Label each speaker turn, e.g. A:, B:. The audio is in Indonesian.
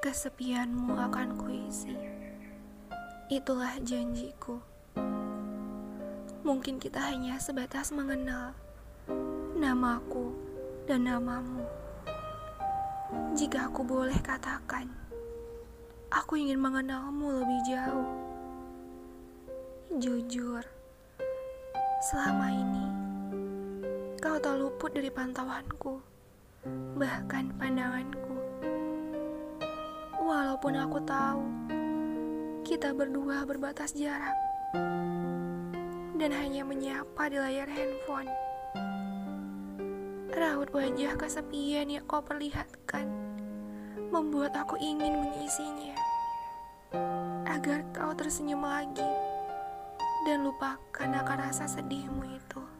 A: Kesepianmu akan kuisi. Itulah janjiku. Mungkin kita hanya sebatas mengenal namaku dan namamu. Jika aku boleh katakan, aku ingin mengenalmu lebih jauh. Jujur, selama ini kau tak luput dari pantauanku, bahkan pandanganku. Walaupun aku tahu kita berdua berbatas jarak dan hanya menyapa di layar handphone. Raut wajah kesepian yang kau perlihatkan membuat aku ingin mengisinya agar kau tersenyum lagi dan lupakan akan rasa sedihmu itu.